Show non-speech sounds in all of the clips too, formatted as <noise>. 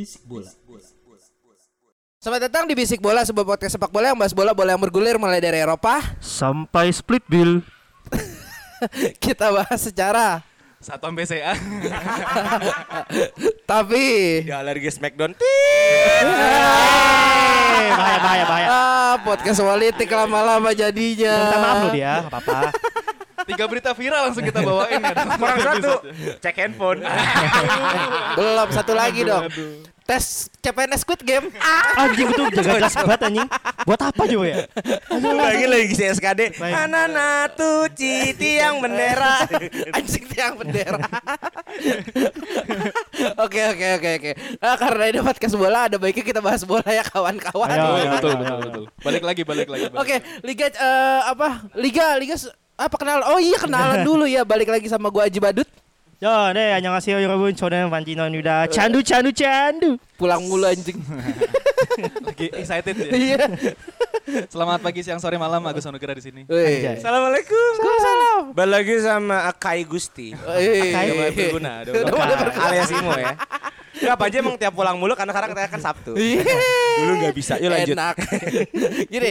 Bisik bola. Selamat datang di Bisik Bola, sebuah podcast sepak bola yang bahas bola bola yang bergulir mulai dari Eropa. Sampai split bill. <laughs> Kita bahas secara Satu sampai CA. <laughs> tapi Ya alergi Smackdown. Bahaya bahaya bahaya. ah, podcast politik lama-lama jadinya. Minta maaf lo dia, apa-apa. <laughs> Tiga berita viral langsung kita bawain ya. <laughs> Kurang satu. Cek handphone. <laughs> Belum satu lagi dong. Tes CPNS Squid Game. Anjing itu jaga gas banget anjing. Buat apa juga ya? lagi lagi si SKD. Baik. Anak tuci tiang bendera. <laughs> Anjing tiang bendera. Oke oke oke oke. Nah, karena ini podcast bola ada baiknya kita bahas bola ya kawan-kawan. Ayo, ayo, betul, betul, betul. Balik lagi, balik lagi. Oke, liga eh, apa? Liga liga Ah, apa kenal? Oh iya kenalan <laughs> dulu ya. Balik lagi sama gua Aji Badut. Yo, deh, 안녕하세요 여러분. 저는 non 유다. candu candu candu. Pulang mulu anjing. <laughs> Lagi excited ya. Iya. Selamat pagi, siang, sore, malam. Agus Anugerah di sini. Assalamualaikum. Salam. Balik lagi sama Akai Gusti. Akai. Berguna. Alias Imo ya. Ya apa aja emang tiap pulang mulu karena sekarang kita kan Sabtu. Iya. Dulu gak bisa. Yuk lanjut. Enak. <laughs> Gini,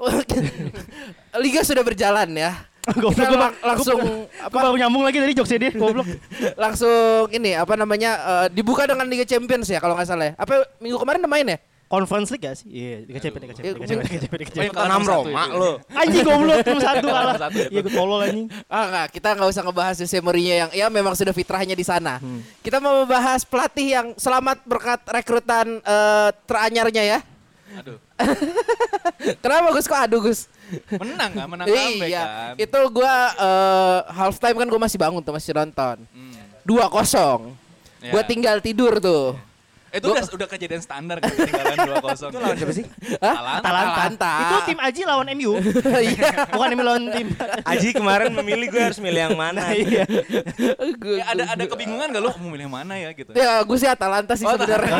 <laughs> Liga sudah berjalan ya. <laughs> Goblok Kita gua lang- langsung Apa baru nyambung lagi tadi jokesnya dia, goblok. <laughs> langsung ini apa namanya eh, dibuka dengan Liga Champions ya kalau nggak salah ya. Apa minggu kemarin udah main ya? Conference League gak sih? Iya, Liga Champions, Liga Champions, Liga Champions, Liga Champions, Liga Champions. Enam 6-1 Roma lo. Anjing goblok cuma satu Kalah ya, Iya, gue tolol anjing. Ah nggak, kita nggak usah ngebahas Jose Mourinho yang ya memang sudah fitrahnya di sana. Kita mau membahas pelatih yang selamat berkat rekrutan eh, teranyarnya ya. Aduh. <laughs> Kenapa Gus kok aduh Gus? Menang kan? Menang comeback iya, kan? itu gua eh, half time kan gua masih bangun tuh masih nonton. Hmm. Dua kosong. Ya. Gua tinggal tidur tuh. Itu Gua- udah, udah kejadian standar kan ketinggalan 2-0. Itu lawan siapa sih? Hah? Atalanta. Atalanta. Itu tim Aji lawan MU. <laughs> Iya. Bukan MU lawan tim. Aji kemarin memilih gue harus milih yang mana. Iya. Gua- Ya, ada ada kebingungan gak lu mau milih yang mana ya gitu? Ya, gue sih Atalanta sih Oh, sebenarnya.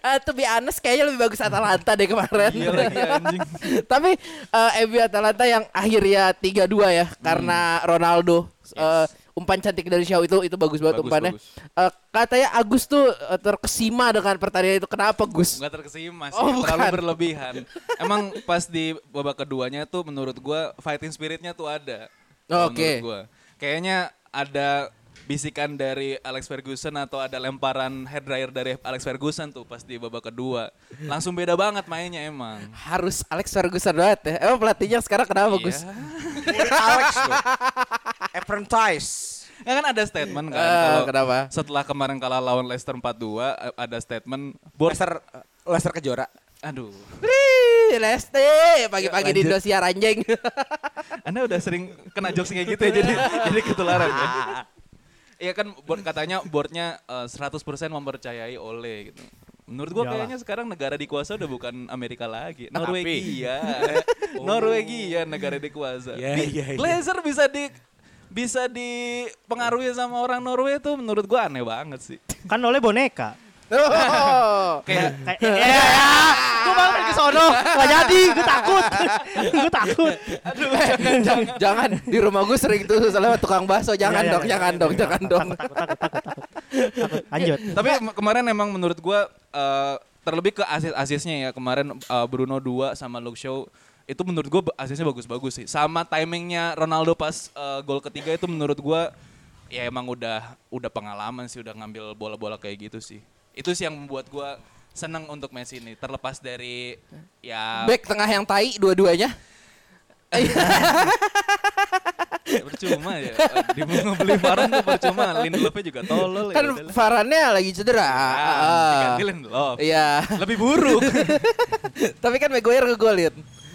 Eh, <laughs> to be honest, kayaknya lebih bagus Atalanta deh kemarin. Iya lagi anjing. <laughs> Tapi eh MU Atalanta yang akhirnya 3-2 ya karena Ronaldo eh, umpan cantik dari Shaw itu itu bagus banget Bagus, umpannya. bagus. Eh, katanya Agus tuh eh, terkesima dengan pertandingan itu. Kenapa Gus? Enggak terkesima sih, Oh, bukan. terlalu berlebihan. <laughs> Emang pas di babak keduanya tuh menurut gua fighting spiritnya tuh ada. Kalau Oke. menurut gua. Kayaknya ada bisikan dari Alex Ferguson atau ada lemparan hair dryer dari Alex Ferguson tuh pas di babak kedua. Langsung beda banget mainnya emang. Harus Alex Ferguson banget ya. Emang pelatihnya sekarang kenapa Gus? Iya. <laughs> Murid Alex loh. Apprentice. Ya kan ada statement kan Eh, kalau kenapa? setelah kemarin kalah lawan Leicester 4-2 eh, ada statement board Leicester Leicester kejora. aduh Lesti pagi-pagi di. Indosiar anjing. Anda udah sering kena jokes kayak gitu ya jadi <laughs> jadi ketularan ya. Iya kan board katanya boardnya eh, 100% mempercayai Ole gitu. Menurut gua Iyalah. kayaknya sekarang negara dikuasa udah bukan Amerika lagi. Tapi. Norwegia. <laughs> Norwegia negara dikuasa. Iya, Di- iya, iya. Glazer bisa di bisa dipengaruhi sama orang Norway tuh menurut gua aneh banget sih. Kan oleh boneka. Oh. Kayak Kayak ya, ya. Gue mau ke sono, gak jadi, gue takut. <laughs> gue takut. jangan, jangan di rumah gue sering tuh soalnya tukang bakso jangan Iya, iya, dong iya, jangan dong jangan dong Takut, takut, takut, takut, takut. Lanjut. <laughs> Tapi em- kemarin emang menurut gua eh, terlebih ke asis-asisnya ya kemarin eh, Bruno 2 sama Luke Shaw itu menurut gua ba- asisnya bagus-bagus sih. Sama timingnya Ronaldo pas eh, gol ketiga itu menurut gua ya emang udah udah pengalaman sih udah ngambil bola-bola kayak gitu sih. Itu sih yang membuat gua seneng untuk Messi ini terlepas dari ya back tengah yang tai dua-duanya <laughs> percuma ya. Di mau beli Varane tuh percuma. Lindelofnya juga tolol ya. Kan. Varane lagi cedera. Ah. diganti Lindelof. Iya. Lebih buruk. <laughs> Tapi kan Maguire ngegolin.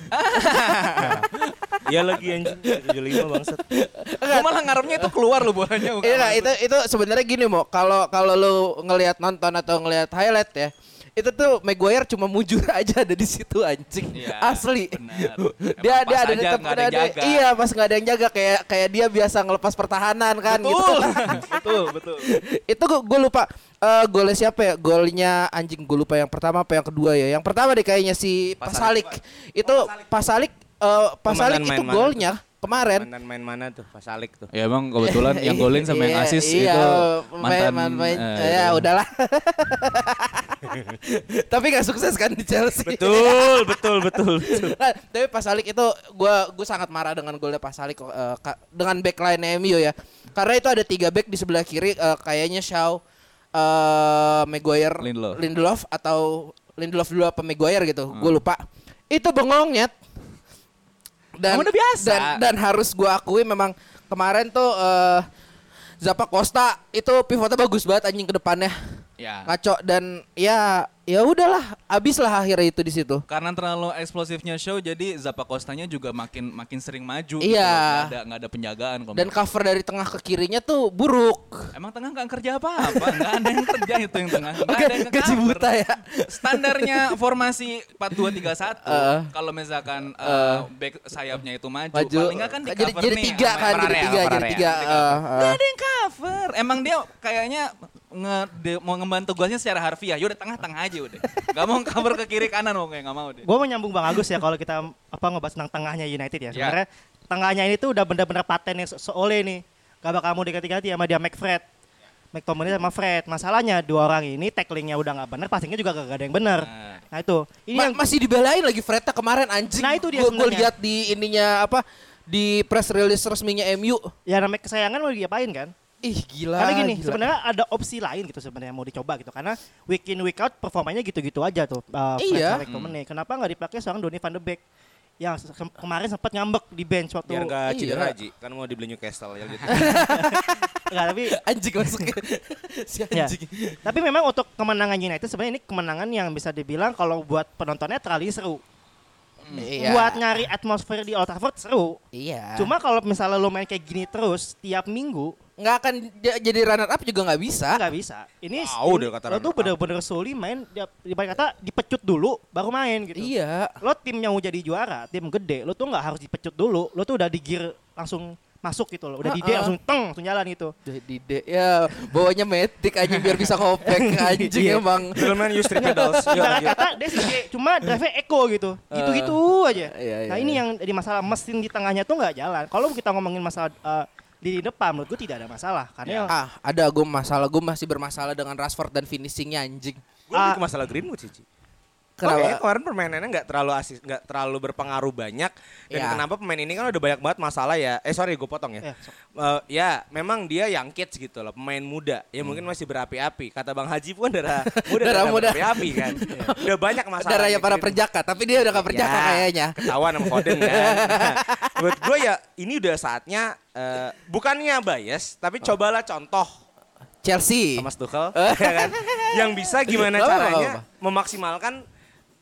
<laughs> Iya lagi anjing 75 bangsat. Gue malah ngarepnya itu keluar loh bolanya. Iya itu itu sebenarnya gini mau kalau kalau lu ngelihat nonton atau ngelihat highlight ya itu tuh Maguire cuma mujur <laughs> aja ada di situ anjing. Iya, asli. benar. <laughs> dia dia ada di aja tempat nggak ada ada- jaga. iya pas nggak ada yang jaga. Kayak kayak dia biasa ngelepas pertahanan kan gitu. Betul. <laughs> betul, betul. itu gue lupa eh golnya siapa ya? Golnya anjing gue lupa yang pertama apa yang kedua ya. Yang pertama deh kayaknya si Pasalik, itu Pasalik. Eh Pasalik Komandan itu main mana golnya kemarin Mantan main mana tuh? Pas Alik tuh. Ya emang kebetulan yang <laughs> golin sama yang Iya, asis iya, itu pemain- mantan. pemain- eh, ya itu. udahlah. <laughs> Tapi gak sukses kan di Chelsea. Betul, betul, betul, betul. Nah, <laughs> tapi Pas Alik itu gua gua sangat marah dengan golnya Pas Alik ka- dengan backline MU ya. Karena itu ada tiga back di sebelah kiri eh, kayaknya Shaw eh Maguire, Lindelof. Lindelof atau Lindelof dulu apa Maguire gitu. Hmm. Gue lupa. Itu bengong nyet. Dan, udah biasa. dan dan harus gua akui memang kemarin tuh eh Zappa Costa itu pivotnya bagus banget anjing ke depannya. Ya. Ngaco dan ya ya udahlah habis lah akhirnya itu di situ. Karena terlalu eksplosifnya show jadi Zappa Costanya juga makin makin sering maju Iya. gitu. Nggak ada nggak ada penjagaan kalau Dan cover dari tengah ke kirinya tuh buruk. Emang tengah nggak kerja apa-apa, nggak ada yang kerja itu yang tengah. Nggak Oke, ada yang gaji nge-cover. buta ya. Standarnya formasi 4-2-3-1 Heeh. kalau misalkan uh, back sayapnya itu maju, Maju. paling nggak kan di cover jadi nih tiga kan, jadi tiga, over jadi tiga. Jadi eh, Nggak ada yang cover. Emang dia kayaknya nge de- mau ngebantu tugasnya secara harfiah. Yaudah tengah-tengah aja udah. Gak mau cover ke kiri kanan mau kayak nggak mau deh. Gue mau nyambung Bang Agus ya kalau kita apa ngebahas tentang tengahnya United ya. Ya. Sebenarnya tengahnya ini tuh udah bener-bener patennya Se- Seole nih. Gak bakal mau diganti-ganti sama dia McFred. McTominay sama Fred. Masalahnya dua orang ini tacklingnya udah nggak bener, passingnya juga gak ada yang bener. Nah. Nah itu, ini Ma- yang masih dibelain lagi Freta kemarin anjing. Nah, itu dia Gua- gua sebenarnya. lihat di ininya apa di press release resminya MU. ya namanya kesayangan mau diapain kan? Ih gila. Karena gini, gila. sebenarnya ada opsi lain gitu sebenarnya mau dicoba gitu. Karena week in week out performanya gitu-gitu aja tuh. Uh, Iya. McTominay. Kenapa nggak dipakai seorang Donny van de Beek yang se- kemarin sempat ngambek di bench waktu Biar gak Iya. cedera Ji. Kan mau dibeli Newcastle ya gitu. <laughs> Enggak, tapi <laughs> anjing masuknya. <laughs> si Ya. anjing. Tapi memang untuk kemenangan United sebenarnya ini kemenangan yang bisa dibilang kalau buat penontonnya terlalu seru. Iya. Buat nyari atmosfer di Old Trafford seru. Iya. Cuma kalau misalnya lo main kayak gini terus tiap minggu nggak akan jadi runner up juga nggak bisa. nggak bisa. Ini Tahu ini- deh kata lo tuh bener-bener solely main dia kata dipecut dulu baru main gitu. Iya. Lo tim yang mau jadi juara, tim gede, lo tuh nggak harus dipecut dulu. Lo tuh udah di gear langsung masuk gitu loh. Udah di Heeh. langsung teng langsung jalan gitu. Di de, ya bawanya metik anjing biar bisa kopek <laughs> anjing Iya. emang. Filman use three pedals. Ibarat lanjut. kata dia sih cuma drive echo gitu. Gitu-gitu aja. iya, iya, nah, ini iya. yang jadi masalah mesin di tengahnya tuh nggak jalan. Kalau kita ngomongin masalah eh, di depan menurut gue tidak ada masalah karena Ah, ada gue masalah gue masih bermasalah dengan Rashford dan finishingnya anjing. Gue ke masalah Greenwood sih. Kenapa? Kayaknya kemarin permainannya nggak terlalu asis, nggak terlalu berpengaruh banyak. Dan Ya. kenapa pemain ini kan udah banyak banget masalah ya. Eh sorry, gue potong ya. Eh, so- Eh, ya, memang dia young kids gitu loh, pemain muda. Ya mungkin masih berapi-api. Kata Bang Haji pun darah <laughs> muda, Darah muda. berapi-api kan. <laughs> udah banyak masalah. Darahnya para Greenwood. perjaka, tapi dia udah gak perjaka Ya, kayaknya. Ketahuan sama Foden kan. <laughs> Buat gue ya ini udah saatnya eh, bukannya bias, tapi Oh. cobalah contoh Chelsea. Thomas Tuchel ya kan yang bisa gimana caranya memaksimalkan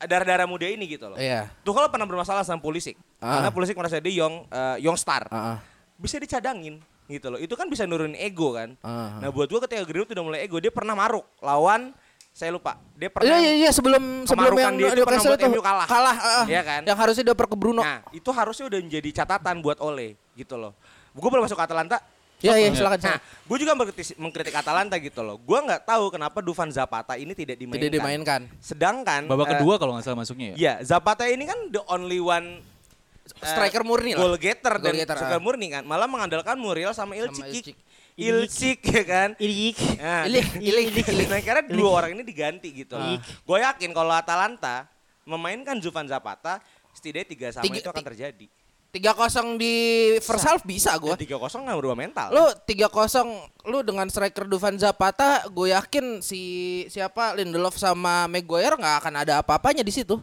darah-darah muda ini gitu loh. Iya. Tuchel pernah bermasalah sama Pulisic. Ah. Karena Pulisic merasa dia young eh, young star. Ah, ah. Bisa dicadangin gitu loh. Itu kan bisa nurunin ego kan. Ah. Nah, buat gua ketika Greenwood udah mulai ego, dia pernah maruk lawan saya lupa. Dia Iya pernah iya iya sebelum sebelum Kemarukan yang dia itu pernah buat itu MU kalah. Kalah, ah, ah. Iya kan? Yang harusnya dioper ke Bruno. Nah, itu harusnya udah menjadi catatan buat Ole gitu loh. Gue belum masuk ke Atalanta. Iya iya Iya. silakan. Nah, gue juga mengkritik, mengkritik Atalanta gitu loh. Gue nggak tahu kenapa Dufan Zapata ini tidak dimainkan. Tidak dimainkan. Sedangkan Babak kedua kalau nggak salah masuknya ya. Ya, Zapata ini kan the only one eh, Striker murni lah. goal getter dan Goal getter, striker ah. murni kan. Malah mengandalkan Muriel sama Sama Ilcik. Ilcik. Ilcik ya kan. Ilik. Nah, Ilik, ilik, ilik. Nah, karena dua orang ini diganti gitu. Gue yakin kalau Atalanta memainkan Zufan Zapata, setidaknya tiga sama Tiga- itu akan ti- terjadi. 3-0 di first half bisa gua. Tiga kosong nggak berubah mental. Lu 3-0 lu dengan striker Dufan Zapata, gue yakin si siapa Lindelof sama Maguire nggak akan ada apa-apanya di situ.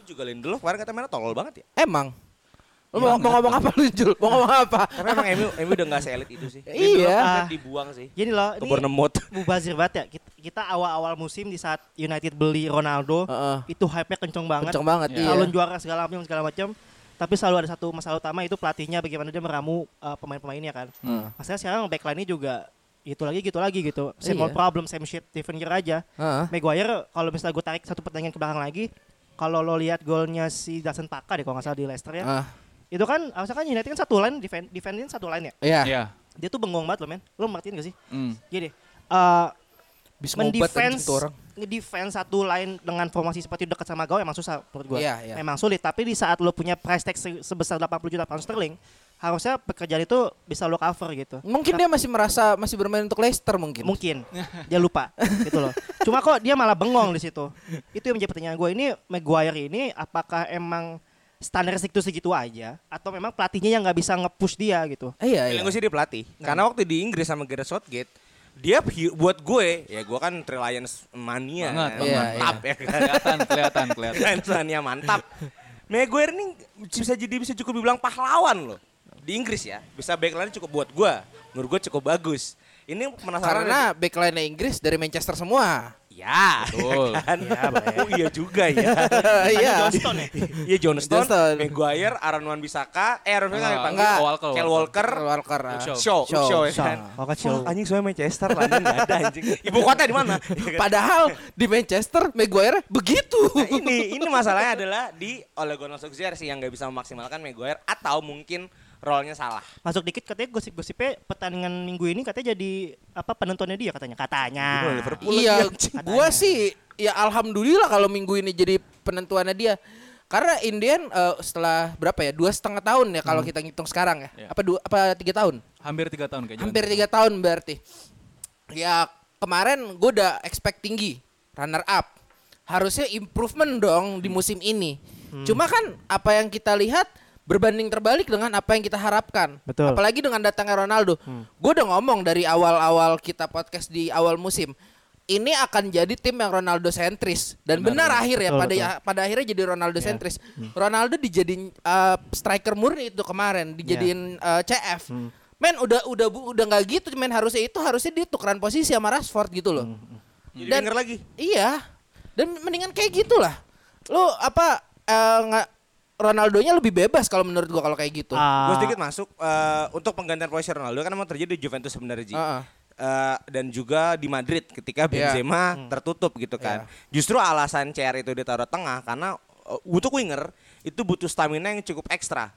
Itu juga Lindelof kemarin kata mainnya tolol banget ya. Emang. Lu mau, mau ngomong apa lu Jul? Mau ngomong apa? Tapi emang MU MU udah nggak seelit itu sih. Iya. Dia dibuang sih. Gini loh, ini Bournemouth. <laughs> mubazir banget ya. Kita, kita awal-awal musim di saat United beli Ronaldo, Heeh. itu hype-nya kenceng banget. Kenceng banget Iya. iya. Calon juara segala macam segala macam. Tapi selalu ada satu masalah utama itu pelatihnya bagaimana dia meramu uh, pemain-pemainnya kan. Hmm. Masalahnya sekarang backline-nya juga gitu lagi gitu lagi gitu. Same Iya. old problem, same shit, different year aja. Heeh. Maguire kalau misalnya gue tarik satu pertandingan ke belakang lagi, kalau lo lihat golnya si Dustin Paka deh kalau nggak salah di Leicester ya. Ah, Itu kan harusnya kan United kan satu line defend defending satu line ya. Iya. Iya. Dia tuh bengong banget loh men. Lo ngertiin gak sih? Hmm. Gini, eh Bisa mendefense orang. ngedefense satu line dengan formasi seperti dekat sama gawang emang susah menurut gue. Iya, iya. Memang sulit, tapi di saat lo punya price tag se- sebesar 80 juta pound sterling, harusnya pekerjaan itu bisa lo cover gitu. Mungkin dia masih merasa masih bermain untuk Leicester mungkin. Mungkin <laughs> dia lupa gitu loh. Cuma kok dia malah bengong di situ. Itu yang menjadi pertanyaan gue ini Maguire ini apakah emang standar segitu segitu aja atau memang pelatihnya yang nggak bisa nge-push dia gitu. Eh, Iya, iya. Gue sih dia pelatih. Karena waktu di Inggris sama Gareth Southgate, dia buat gue, ya gue kan Reliance mania. Banget, kan. banget. mantap ya kan. Kelihatan, kelihatan, kelihatan. Reliance mania mantap. Maguire ini bisa jadi bisa cukup dibilang pahlawan loh. Di Inggris ya, bisa backline cukup buat gue. Menurut gue cukup bagus. Ini penasaran Karena backline Inggris dari Manchester semua. <laughs> Ya, Betul. kan? oh iya juga ya. <laughs> Iya. Johnston ya. Iya Johnston, Johnston. Maguire, Aaron Wan Bisaka, eh Aaron Wan Enggak, dipanggil enggak. Walker, Kel Walker. Walker, Walker. ah. Luke Shaw. Shaw, Shaw, Shaw, ya kan. Anjing soalnya Manchester, nggak ada anjing. <laughs> Ibu kota di mana? Padahal di Manchester Maguire begitu. Nah, ini ini masalahnya adalah di Ole Gunnar Solskjaer sih yang nggak bisa memaksimalkan Maguire atau mungkin role-nya salah. Masuk dikit katanya gosip-gosipnya pertandingan minggu ini katanya jadi apa penontonnya dia katanya katanya. Iya, gua sih ya alhamdulillah kalau minggu ini jadi penentuannya dia. Karena Indian eh, setelah berapa ya dua setengah tahun ya kalau kita ngitung sekarang ya. Iya. Apa dua apa tiga tahun? Hampir tiga tahun kayaknya. Hampir tiga tahun berarti. Ya kemarin gue udah expect tinggi runner up. Harusnya improvement dong di musim ini. Cuma kan apa yang kita lihat berbanding terbalik dengan apa yang kita harapkan. Betul. Apalagi dengan datangnya Ronaldo. Gue udah ngomong dari awal-awal kita podcast di awal musim. Ini akan jadi tim yang Ronaldo sentris dan benar, akhir ya Betul, pada betul. pada akhirnya jadi Ronaldo sentris. Ronaldo dijadiin uh, striker murni itu kemarin, dijadiin uh, CF. Men udah udah udah nggak gitu men harusnya itu harusnya dia tukeran posisi sama Rashford gitu loh. Jadi Dan- denger lagi. Iya. Dan mendingan kayak gitulah. Lu apa eh, nggak Ronaldonya lebih bebas kalau menurut gua kalau kayak gitu. Ah, Gue sedikit masuk eh, untuk penggantian posisi Ronaldo kan memang terjadi di Juventus sebenarnya Ji. Heeh. Eh, dan juga di Madrid ketika Iya. Benzema tertutup gitu kan. Justru alasan CR itu ditaruh tengah karena untuk winger itu butuh stamina yang cukup ekstra.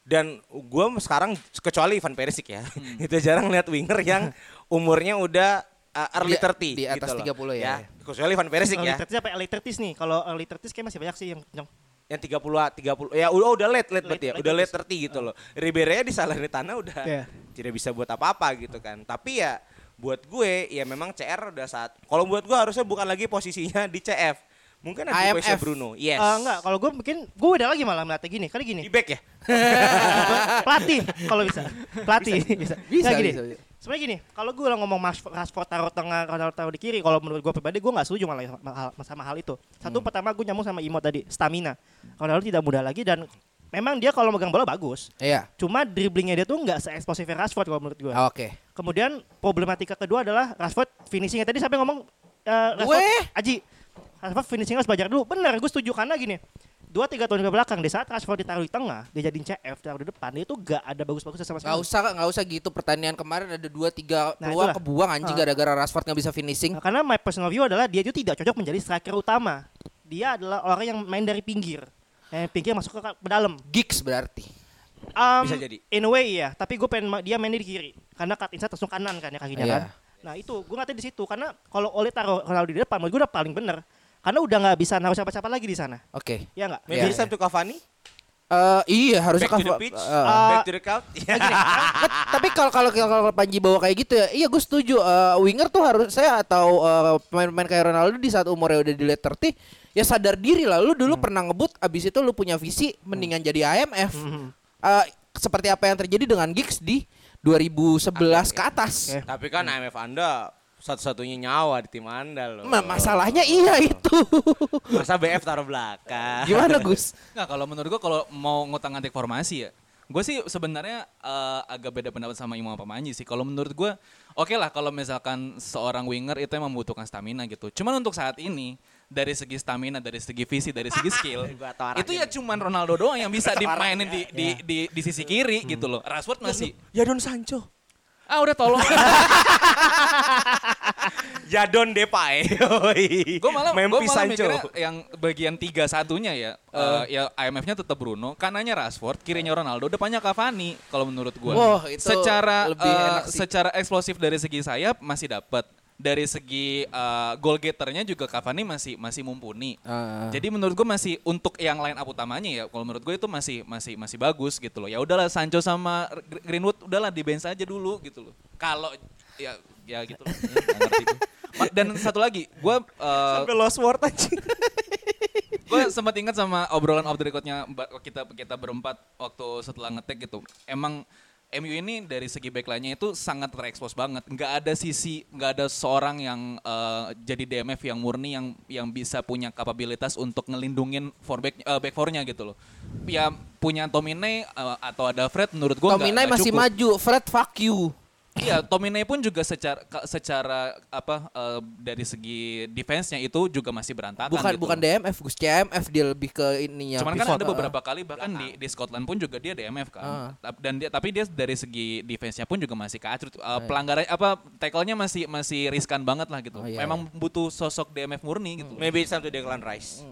Dan gue sekarang kecuali Ivan Perisic ya, <laughs> itu jarang lihat winger yang <laughs> umurnya udah eh, early Di- 30 di atas gitu loh. 30 ya, ya. Kecuali Ivan Perisic early ya. 30 apa early 30s nih? Kalau early 30s kayak masih banyak sih yang yang yang 30 30 ya udah udah late late berarti ya Late- udah late late 30 gitu loh Ribery di tanah udah Iya. tidak bisa buat apa-apa gitu kan tapi ya buat gue ya memang CR udah saat kalau buat gue harusnya bukan lagi posisinya di CF mungkin ada posisi Bruno yes Eh, enggak, kalau gue mungkin gue beda lagi malah melihatnya gini. Kali gini. di back ya <laughs> pelatih kalau bisa. <laughs> Pelatih bisa. Bisa, Nggak, gini. bisa, bisa. Sebenarnya gini, kalau gue ngomong Mas- Rashford taruh tengah, Ronaldo taruh di kiri, kalau menurut gue pribadi gue nggak setuju malah sama hal, sama hal itu. Satu pertama gue nyambung sama Imot tadi, stamina. Ronaldo tidak mudah lagi dan memang dia kalau megang bola bagus. Iya. Cuma dribblingnya dia tuh nggak se-eksplosif Rashford kalau menurut gue. Oke. Kemudian problematika kedua adalah Rashford finishingnya tadi sampai ngomong eh, Rashford, Gue? Aji Rashford finishingnya harus belajar dulu. Bener, gue setuju karena gini. Dua tiga tahun ke belakang di saat Rashford ditaruh di tengah, dia jadiin CF taruh di depan, dia itu gak ada bagus-bagusnya sama Gak sekali. usah nggak usah gitu pertandingan kemarin ada dua tiga Nah, peluang itulah. kebuang anjing Ah. gara-gara Rashford nggak bisa finishing. Nah, karena my personal view adalah dia itu tidak cocok menjadi striker utama. Dia adalah orang yang main dari pinggir. Yang pinggir masuk ke, ke dalam. Gigs berarti. Um, Bisa jadi. In a way ya, tapi gue pengen ma- dia mainnya di kiri. Karena cut inside langsung kanan kan ya kakinya Iya. kan. Nah itu gue ngatain di situ karena kalau Ole taruh Ronaldo di depan, menurut gue udah paling bener. Karena udah nggak bisa naruh siapa-siapa lagi di sana. Oke. Ya nggak? maybe Iya, it's time to Cavani Eh, iya harusnya back to the pitch eh, back to the couch Nah, gini, Nggak, tapi kalau kalau kalau Panji bawa kayak gitu ya, iya gue setuju. Eh, winger tuh harus saya atau pemain-pemain kayak Ronaldo di saat umurnya udah di late 30 ya sadar diri lah. Lu dulu pernah ngebut, abis itu lu punya visi mendingan jadi IMF. Eh, seperti apa yang terjadi dengan Giggs di 2011 ke atas. Oke. tapi kan IMF anda satu-satunya nyawa di tim anda loh Ma- masalahnya iya itu. <laughs> masa BF taruh belakang Gimana Gus? Nah kalau menurut gua kalau mau ngutang antik formasi ya Gue sih sebenarnya eh, agak beda pendapat sama Imam apa Manji sih. Kalau menurut gue, oke lah kalau misalkan seorang winger itu emang membutuhkan stamina gitu. Cuman untuk saat ini dari segi stamina, dari segi visi, dari segi <laughs> skill, itu ya cuman Ronaldo doang yang bisa dimainin di, di, di, di sisi kiri gitu loh. Rashford masih, Jadon Sancho. Ah udah tolong. <laughs> Jadon Depay. gue malah gue malah Sancho. mikirnya yang bagian tiga satunya ya eh, ya IMF-nya tetap Bruno kanannya Rashford kirinya Ronaldo depannya Cavani kalau menurut gue itu secara lebih eh, enak sih. secara eksplosif dari segi sayap masih dapat dari segi eh, goal getternya juga Cavani masih masih mumpuni Ah. jadi menurut gue masih untuk yang line up utamanya ya kalau menurut gue itu masih masih masih bagus gitu loh ya udahlah Sancho sama Gr- Greenwood udahlah di bench aja dulu gitu loh kalau ya ya gitu loh. Dan satu lagi gue eh, Sampai lost word anjing. <laughs> gue sempat ingat sama obrolan off the record-nya kita kita berempat waktu setelah ngetek gitu. Emang MU ini dari segi backline-nya itu sangat terekspos banget. Nggak ada sisi, nggak ada seorang yang eh, jadi DMF yang murni yang yang bisa punya kapabilitas untuk ngelindungin for back eh, back four-nya gitu loh. Ya punya Tomine eh, atau ada Fred menurut gue Tominay masih maju, Fred fuck you. Iya, Tomine pun juga secara secara apa eh, dari segi defense-nya itu juga masih berantakan Bukan gitu. bukan DMF, Gus CMF dia lebih ke ininya. Cuman kan ada beberapa kali bahkan di, di Scotland pun juga dia DMF kan. Tap- Dan dia tapi dia dari segi defense-nya pun juga masih kacrut. Uh, pelanggaran apa tackle-nya masih masih riskan banget lah gitu. Oh, iya, Memang butuh sosok DMF murni gitu. Maybe it's time to Declan Rice.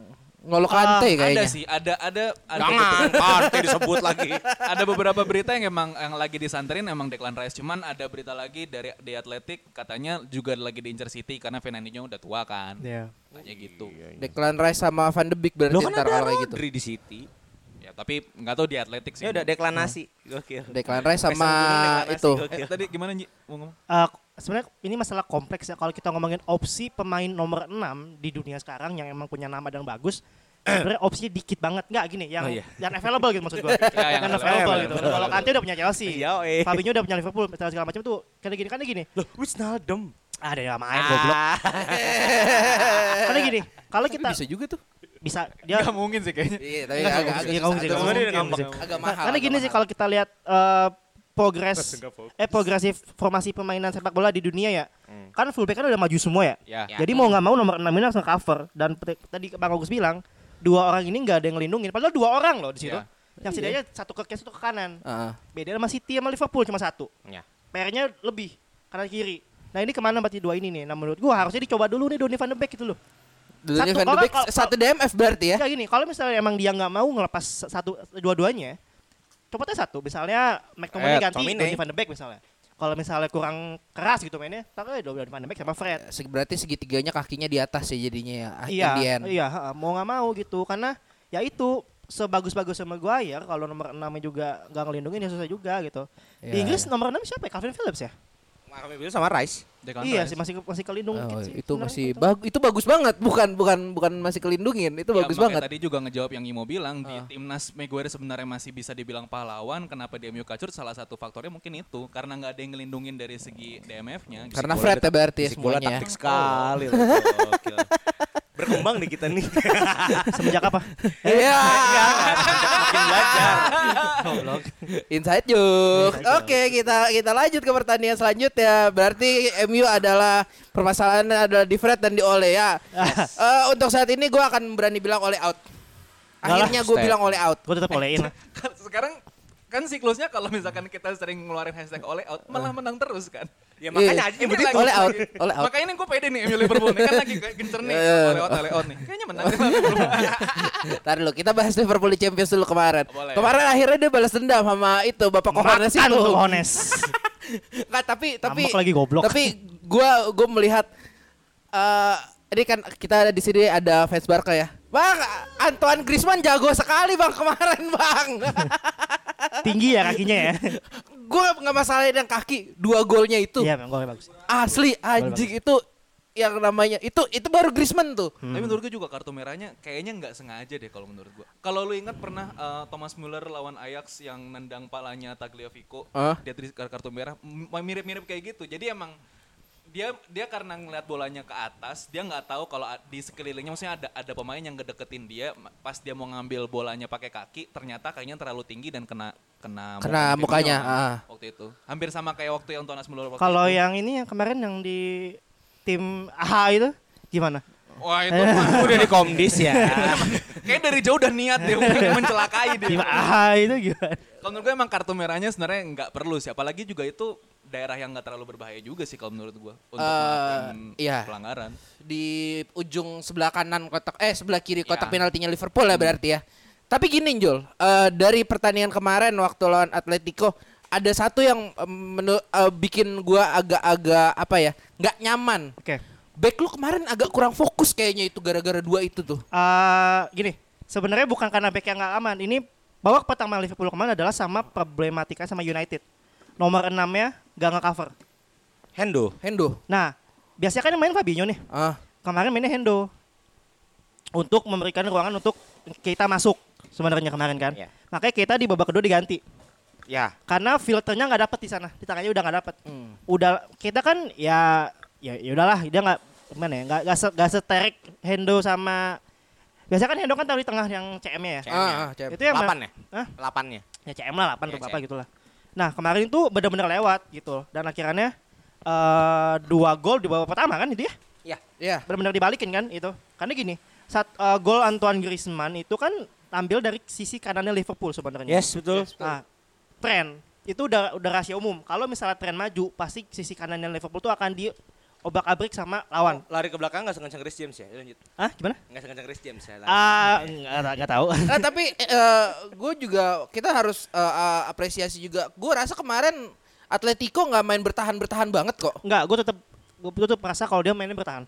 Ngolo Kante Ada kayaknya. sih, ada ada ada, Jangan, Kante disebut lagi. <laughs> ada beberapa berita yang emang yang lagi disanterin emang Declan Rice. Cuman ada berita lagi dari The Athletic katanya juga lagi diincar City karena Fernandinho udah tua kan. Iya. Katanya gitu. Declan Rice sama Van de Beek berarti kan ntar ada kalau kayak gitu. Di City. Ya tapi nggak tahu di Athletic sih. Ya udah deklanasi. Gokil. Declan Rice sama itu. Eh, tadi gimana Nyi? Mau ngomong? Eh, sebenarnya ini masalah kompleks ya kalau kita ngomongin opsi pemain nomor 6 di dunia sekarang yang emang punya nama dan bagus <clears throat> sebenarnya opsinya dikit banget nggak gini yang Oh, iya. yang available gitu maksud gua <laughs> Ya, yang yang available. available gitu kalau Kante udah punya Chelsea Iya, eh. Fabinho udah punya Liverpool segala macam tuh karena gini karena gini Loh, Wijnaldum. ada yang main goblok <laughs> Ah. karena gini kalau kita Bisa juga tuh. bisa dia Gak mungkin sih kayaknya. Iya, tapi Nggak, agak nggak, iya, mahal. karena gini sih kalau kita lihat eh, progres eh progresif formasi permainan sepak bola di dunia ya kan fullback kan udah maju semua ya Ya. Jadi mau nggak mau nomor 6 ini harus nge-cover dan tadi Bang Agus bilang dua orang ini nggak ada yang ngelindungin. Padahal dua orang loh di situ. Iya. Yang setidaknya satu ke kiri satu ke kanan. Ah. Beda sama City sama Liverpool cuma satu. Ya. PR-nya lebih kanan kiri. Nah ini ke mana berarti dua ini nih? Nah menurut gua harusnya dicoba dulu nih Donny van de Beek gitu loh. Dulunya Satu Van de Beek kalau- satu DMF berarti ya. Ya gini, kalau misalnya emang dia nggak mau ngelepas satu dua-duanya, coba aja satu. Misalnya McTominay Eh, ganti Tomine. Donny van de Beek misalnya. Kalau misalnya kurang keras gitu mainnya, taruh aja Donny van de Beek sama Fred. Se- Berarti segitiganya kakinya di atas ya jadinya ya. ah, Iya, iya, mau nggak mau gitu karena ya itu sebagus-bagus sama Maguire kalau nomor 6 juga nggak ngelindungin ya susah juga gitu. Di Iya, Inggris iya. nomor 6 siapa ya? Calvin Phillips ya? Kami bilang sama Rice. Declan iya Rice. sih masih masih kelindung Oh, sih. itu masih gitu. bagus itu bagus banget bukan bukan bukan masih kelindungin itu Ya, bagus banget Tadi juga ngejawab yang Imo bilang di Ah. timnas Maguire sebenarnya masih bisa dibilang pahlawan. Kenapa di MU kacur? Salah satu faktornya mungkin itu karena nggak ada yang ngelindungin dari segi DMF-nya. karena Fred ya berarti ya semuanya taktik sekali. <laughs> Berkembang nih kita nih. <laughs> Semenjak apa? Iya. Makin belajar. Inside joke. Oke, kita kita lanjut ke pertandingan selanjutnya. Berarti MU adalah permasalahannya adalah di Fred dan di Ole ya. Eh, untuk saat ini gue akan berani bilang Ole out. Akhirnya gue bilang Ole out. Gue tetap olehin lah. <laughs> Sekarang kan siklusnya kalau misalkan kita sering ngeluarin hashtag oleh out malah menang terus kan. Ya makanya aja Ini yang penting lagi- Ole out, Ole out. Makanya ini gue pede nih MU Liverpool nih kan lagi gencer nih Iya. oleh out oleh out nih. Kayaknya menang. <laughs> Ntar dulu kita bahas Liverpool di Champions dulu kemarin. Boleh. Kemarin akhirnya dia balas dendam sama itu Bapak Kohanes Makan itu. tuh Hones. Enggak, <laughs> tapi tapi Ngambek lagi goblok. Tapi gua gua melihat eh ini kan kita ada di sini ada fans Barca ya. Bang, Antoine Griezmann jago sekali Bang kemarin, Bang. <laughs> Tinggi ya kakinya ya. <laughs> gua nggak masalahin yang kaki, dua golnya itu. Iya, memang golnya bagus. Asli anjing itu yang namanya itu itu baru Griezmann tuh. Tapi menurut gue juga kartu merahnya kayaknya nggak sengaja deh kalau menurut gue. Kalau lu ingat pernah eh, Thomas Muller lawan Ajax yang nendang palanya Tagliafico, Ah. dia kartu merah mirip-mirip kayak gitu. Jadi emang dia dia karena ngeliat bolanya ke atas dia nggak tahu kalau a- di sekelilingnya maksudnya ada ada pemain yang ngedeketin dia pas dia mau ngambil bolanya pakai kaki ternyata kakinya terlalu tinggi dan kena kena Kena Firmino mukanya, kan, ah. waktu itu hampir sama kayak waktu yang Tonas waktu Kalau yang ini yang kemarin yang di tim AH itu gimana? wah itu <laughs> mah Udah di komdis ya. <laughs> kayak dari jauh udah niat dia pengen <laughs> mencelakai dia Tim AH itu gimana? kalau menurut gue emang kartu merahnya sebenarnya nggak perlu sih apalagi juga itu daerah yang nggak terlalu berbahaya juga sih kalau menurut gue untuk melakukan iya. pelanggaran di ujung sebelah kanan kotak eh sebelah kiri kotak Ya. penaltinya Liverpool ya berarti ya. Tapi gini Jul, eh, dari pertandingan kemarin waktu lawan Atletico ada satu yang menu- eh, bikin gua agak-agak apa ya nggak nyaman. Oke. Back lu kemarin agak kurang fokus kayaknya itu gara-gara dua itu tuh. Eh, gini, sebenarnya bukan karena back yang nggak aman. Ini babak pertama Liverpool kemarin adalah sama problematika sama United. Nomor 6-nya nggak nge-cover. Hendo. Hendo. Nah, biasanya kan yang main Fabinho nih. Ah, Kemarin mainnya Hendo. Untuk memberikan ruangan untuk kita masuk sebenarnya kemarin kan. Iya. Makanya kita di babak kedua diganti. Ya. Karena filternya nggak dapet di sana. Di tangannya udah nggak dapet. Hmm. Udah kita kan ya ya ya udahlah dia nggak gimana ya nggak nggak se, nggak seterik Hendo sama biasanya kan Hendo kan taruh di tengah yang CM-nya ya. CM-nya. ah, ah, CM. Itu yang Lapan ya? Hah? Lapannya. ya CM lah 8 Ya, atau apa CM. Nah kemarin tuh benar-benar lewat gitu dan akhirnya eh dua gol di babak pertama kan itu ya ya. benar-benar dibalikin kan itu karena gini saat eh, gol Antoine Griezmann itu kan ambil dari sisi kanannya Liverpool sebenarnya. Yes, betul. Nah, tren itu udah udah rahasia umum. Kalau misalnya tren maju, pasti sisi kanannya Liverpool tuh akan di obrak abrik sama lawan. Lari ke belakang nggak sekencang Chris James ya? Lanjut. Hah, gimana? Nggak sekencang Chris James ya. Ah, nggak nggak tahu. <laughs> Nah, tapi gue juga kita harus eh, eh, apresiasi juga. Gue rasa kemarin Atletico nggak main bertahan-bertahan banget kok. Enggak, gue tetap gue tetap merasa kalau dia mainnya bertahan.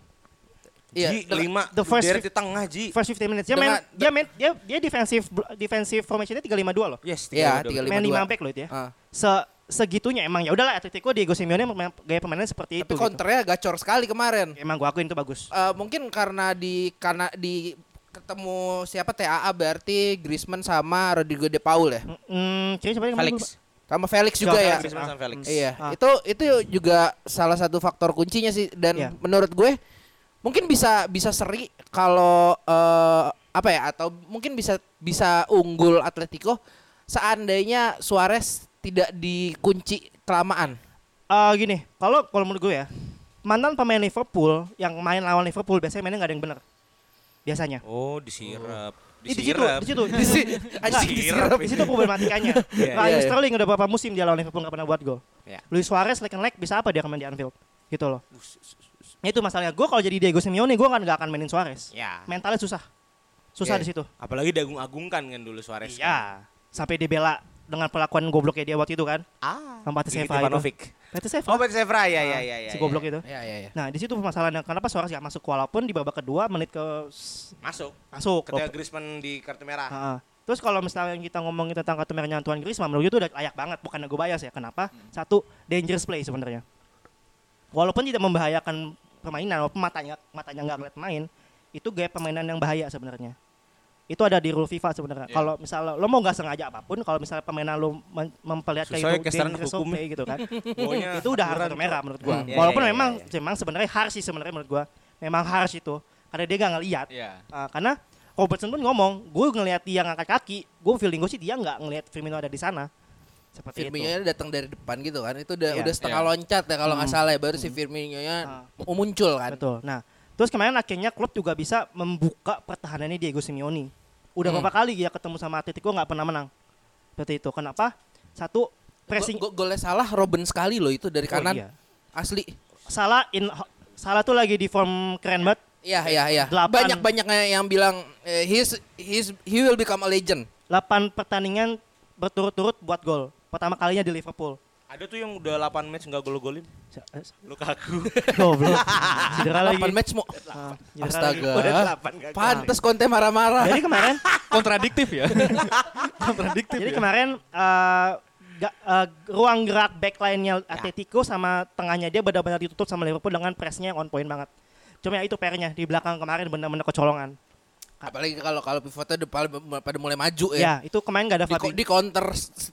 Iya. lima. the first di tengah, Ji. First 15 minutes dia main dia main dia dia defensive defensive formationnya 352 loh. Yes, Iya, tiga, tiga dua, Main lima 5 dua. back loh itu ya. Ah. Se segitunya emang ya udahlah Atletico Diego Simeone gaya pemainnya seperti Tapi itu. gitu. counternya gacor sekali kemarin. Emang gua akuin itu bagus. Eh, mungkin karena di karena di ketemu siapa TAA berarti Griezmann sama Rodrigo De Paul ya. Hmm, yang kemarin Felix. Sama Felix juga ya. Griezmann sama Felix. Iya, Ah. itu itu juga salah satu faktor kuncinya sih dan Iya. menurut gue mungkin bisa bisa seri kalau eh, apa ya atau mungkin bisa bisa unggul Atletico seandainya Suarez tidak dikunci kelamaan. Eh, gini, kalau kalau menurut gue ya, mantan pemain Liverpool yang main lawan Liverpool biasanya mainnya nggak ada yang benar. Biasanya. Oh, disirap. Di situ, Disirap. di situ, <laughs> Di si- Nggak, anjing di situ problematikanya. <laughs> Iya, Raheem iya, iya. Sterling udah beberapa musim dia lawan Liverpool nggak pernah buat gol. Iya. Luis Suarez leg and leg bisa apa dia main di Anfield? Gitu loh. Itu masalahnya. Gue kalau jadi Diego Simeone, gue kan nggak akan mainin Suarez. Ya. Mentalnya susah. Susah Iya. di situ. Apalagi diagung-agungkan kan dulu Suarez. Iya. Sampai dibela dengan perlakuan gobloknya dia waktu itu kan. Ah. Sama Pati Gigit Seva itu. Pati Seva. Oh, Pati Sevra ya ya ya ya. si ya. goblok itu. Iya, iya, iya. Nah, di situ permasalahannya kenapa Suarez gak masuk walaupun di babak kedua menit ke Masuk. masuk. Ketika Griezmann di kartu merah. Heeh. Terus kalau misalnya kita ngomongin tentang kartu merahnya Antoine Griezmann, menurut gue itu udah layak banget, bukan gue bias ya. Kenapa? Satu, dangerous play sebenarnya. Walaupun tidak membahayakan permainan, walaupun matanya matanya nggak ngeliat main, itu gaya permainan yang bahaya sebenarnya. Itu ada di rule FIFA sebenarnya. Iya. Kalau misalnya lo mau nggak sengaja apa pun, kalau misalnya permainan lo memperlihatkan itu dangerous hukum. play gitu kan, itu udah kartu merah menurut gua. Hmm. Iya, Walaupun iya, iya, memang iya. memang sebenarnya harus sih sebenarnya menurut gua. Memang harus itu. Karena dia nggak ngelihat. Iya. Ah, karena Robertson pun ngomong, gue ngelihat dia ngangkat kaki, gue feeling gue sih dia nggak ngelihat Firmino ada di sana. Seperti Firmino itu. datang dari depan gitu kan. Itu udah Iya. udah setengah Iya. loncat ya kalau nggak Hmm. salah ya baru si Firmino-nya Ah. mau muncul kan. Betul. Nah, terus kemarin akhirnya klub juga bisa membuka pertahanannya Diego Simeone. Udah Hmm. berapa kali dia ketemu sama Atletico nggak pernah menang. Seperti itu. Kenapa? Satu pressing Go- go- golnya salah Robin sekali loh itu dari Oh, kanan. iya. Asli. Salah in salah tuh lagi di form keren banget. Iya iya iya. Banyak banyak yang bilang eh, he's he's he will become a legend. 8 pertandingan berturut-turut buat gol. Pertama kalinya di Liverpool. Ada tuh yang udah 8 match nggak gol-golin. Lukaku. <laughs> Goblok. Cedera lagi. 8 match mau. Ah. Astaga. Udah 8 gak Pantes konten marah-marah. Jadi kemarin <laughs> Kontradiktif ya. <laughs> Kontradiktif Jadi ya. kemarin eh, ga- eh, ruang gerak backline-nya Atletico sama tengahnya dia benar-benar ditutup sama Liverpool dengan pressnya yang on point banget. Cuma ya itu PR-nya di belakang kemarin benar-benar kecolongan. Apalagi kalau kalau pivotnya udah pada, pada mulai maju Ya, ya. itu kemarin nggak ada Di, Fabi. di counter